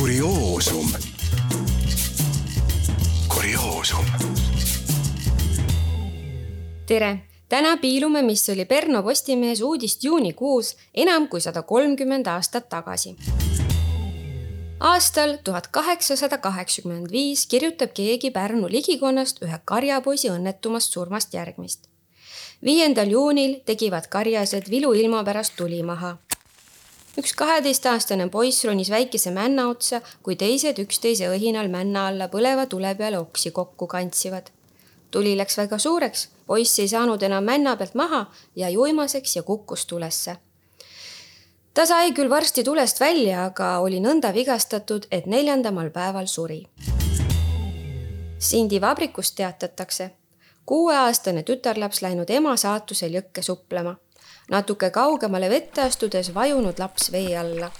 kurioosum. kurioosum. tere, täna piilume, mis oli Perno Postimehes uudist juunikuus enam kui sada kolmkümmend aastat tagasi. aastal tuhat kaheksasada kaheksakümmend viis kirjutab keegi Pärnu ligikonnast ühe karjapoisi õnnetumast surmast järgmist. viiendal juunil tegivad karjased viluilma pärast tuli maha üks kaheteistaastane poiss ronis väikese männa otsa, kui teised üksteise õhinal männa alla põleva tule peale oksi kokku kantsivad. tuli läks väga suureks, poiss ei saanud enam männa pealt maha, jäi uimaseks ja kukkus tulesse. ta sai küll varsti tulest välja, aga oli nõnda vigastatud, et neljandamal päeval suri. Sindi vabrikust teatatakse kuueaastane tütarlaps läinud ema saatusel jõkke suplema natuke kaugemale vette astudes vajunud laps vee alla.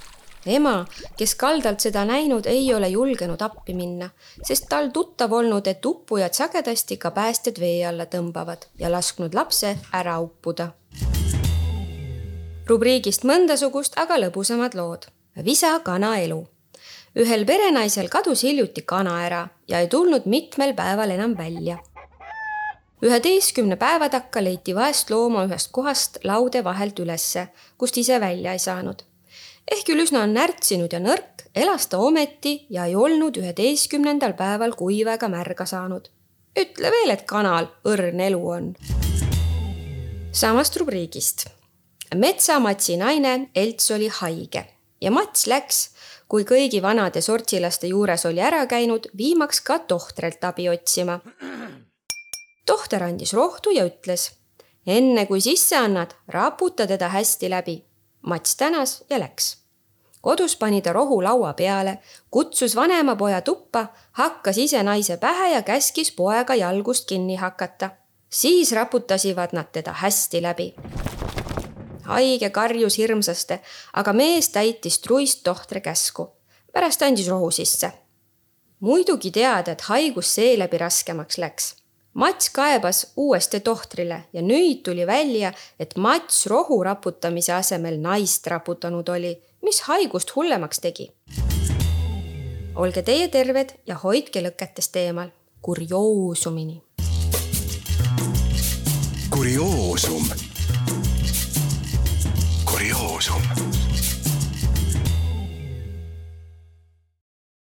ema, kes kaldalt seda näinud, ei ole julgenud appi minna, sest tal tuttav olnud, et uppujad sagedasti ka päästjad vee alla tõmbavad ja lasknud lapse ära uppuda. rubriigist mõndasugust, aga lõbusamad lood. visa kana elu ühel perenaisel kadus hiljuti kana ära ja ei tulnud mitmel päeval enam välja üheteistkümne päeva takka leiti vaest looma ühest kohast laude vahelt ülesse, kust ise välja ei saanud. ehk küll üsna närtsinud ja nõrk, elas ta ometi ja ei olnud üheteistkümnendal päeval kuiva ega märga saanud. ütle veel, et kanal õrn elu on. samast rubriigist. metsamatsi naine Elts oli haige ja Mats läks, kui kõigi vanade sortsilaste juures oli ära käinud, viimaks ka tohtrelt abi otsima tohter andis rohtu ja ütles. enne kui sisse annad, raputa teda hästi läbi. Mats tänas ja läks. kodus pani ta rohu laua peale, kutsus vanema poja tuppa, hakkas ise naise pähe ja käskis poega jalgust kinni hakata. siis raputasivad nad teda hästi läbi. haige karjus hirmsasti, aga mees täitis truist tohtre käsku. pärast andis rohu sisse muidugi teada, et haigus seeläbi raskemaks läks Mats kaebas uuesti tohtrile ja nüüd tuli välja, et Mats rohu raputamise asemel naist raputanud oli, mis haigust hullemaks tegi. olge teie terved ja hoidke lõketest eemal. kurioosumini. kurioosum. kurioosum